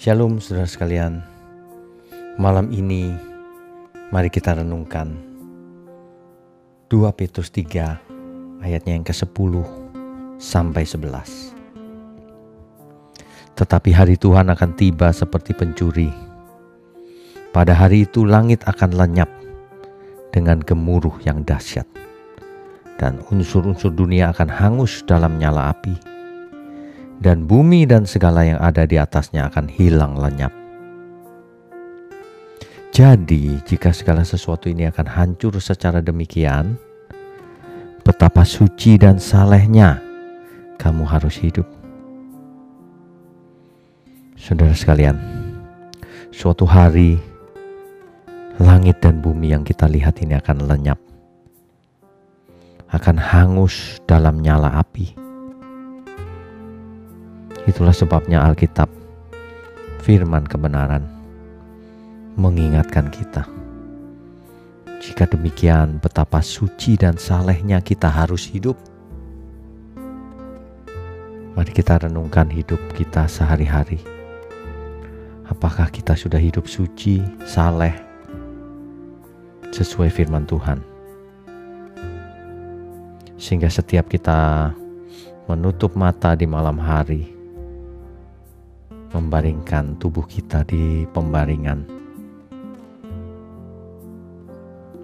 Shalom saudara sekalian. Malam ini mari kita renungkan 2 Petrus 3 ayatnya yang ke-10 sampai 11. Tetapi hari Tuhan akan tiba seperti pencuri. Pada hari itu langit akan lenyap dengan gemuruh yang dahsyat. Dan unsur-unsur dunia akan hangus dalam nyala api dan bumi dan segala yang ada di atasnya akan hilang lenyap. Jadi, jika segala sesuatu ini akan hancur secara demikian, betapa suci dan salehnya kamu harus hidup. Saudara sekalian, suatu hari langit dan bumi yang kita lihat ini akan lenyap, akan hangus dalam nyala api Itulah sebabnya Alkitab, firman kebenaran, mengingatkan kita. Jika demikian, betapa suci dan salehnya kita harus hidup. Mari kita renungkan hidup kita sehari-hari. Apakah kita sudah hidup suci, saleh, sesuai firman Tuhan? Sehingga setiap kita menutup mata di malam hari, membaringkan tubuh kita di pembaringan.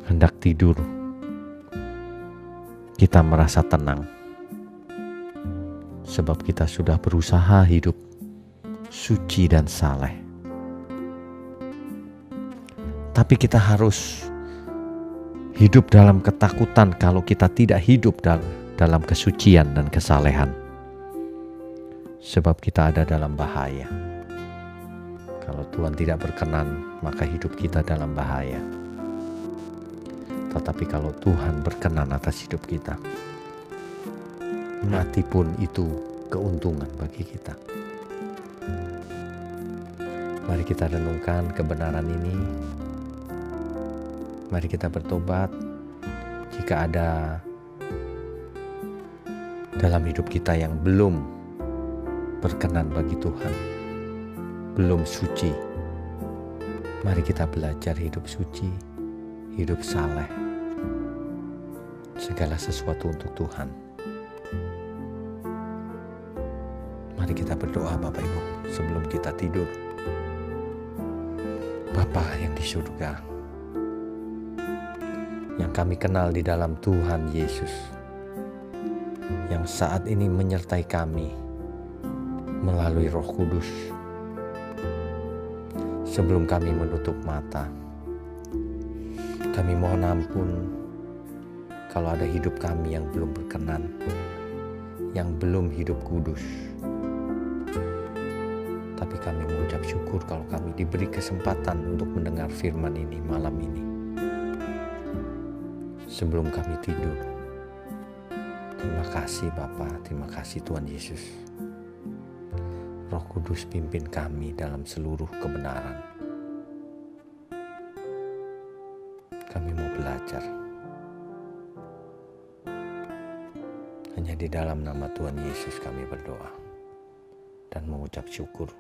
Hendak tidur, kita merasa tenang, sebab kita sudah berusaha hidup suci dan saleh. Tapi kita harus hidup dalam ketakutan kalau kita tidak hidup dalam kesucian dan kesalehan sebab kita ada dalam bahaya. Kalau Tuhan tidak berkenan, maka hidup kita dalam bahaya. Tetapi kalau Tuhan berkenan atas hidup kita, mati pun itu keuntungan bagi kita. Mari kita renungkan kebenaran ini. Mari kita bertobat jika ada dalam hidup kita yang belum berkenan bagi Tuhan, belum suci. Mari kita belajar hidup suci, hidup saleh, segala sesuatu untuk Tuhan. Mari kita berdoa Bapak Ibu sebelum kita tidur. Bapa yang di surga, yang kami kenal di dalam Tuhan Yesus, yang saat ini menyertai kami melalui Roh Kudus. Sebelum kami menutup mata, kami mohon ampun kalau ada hidup kami yang belum berkenan, yang belum hidup kudus. Tapi kami mengucap syukur kalau kami diberi kesempatan untuk mendengar firman ini malam ini. Sebelum kami tidur, terima kasih Bapak, terima kasih Tuhan Yesus. Roh Kudus pimpin kami dalam seluruh kebenaran. Kami mau belajar. Hanya di dalam nama Tuhan Yesus kami berdoa dan mengucap syukur.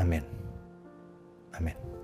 Amin. Amin.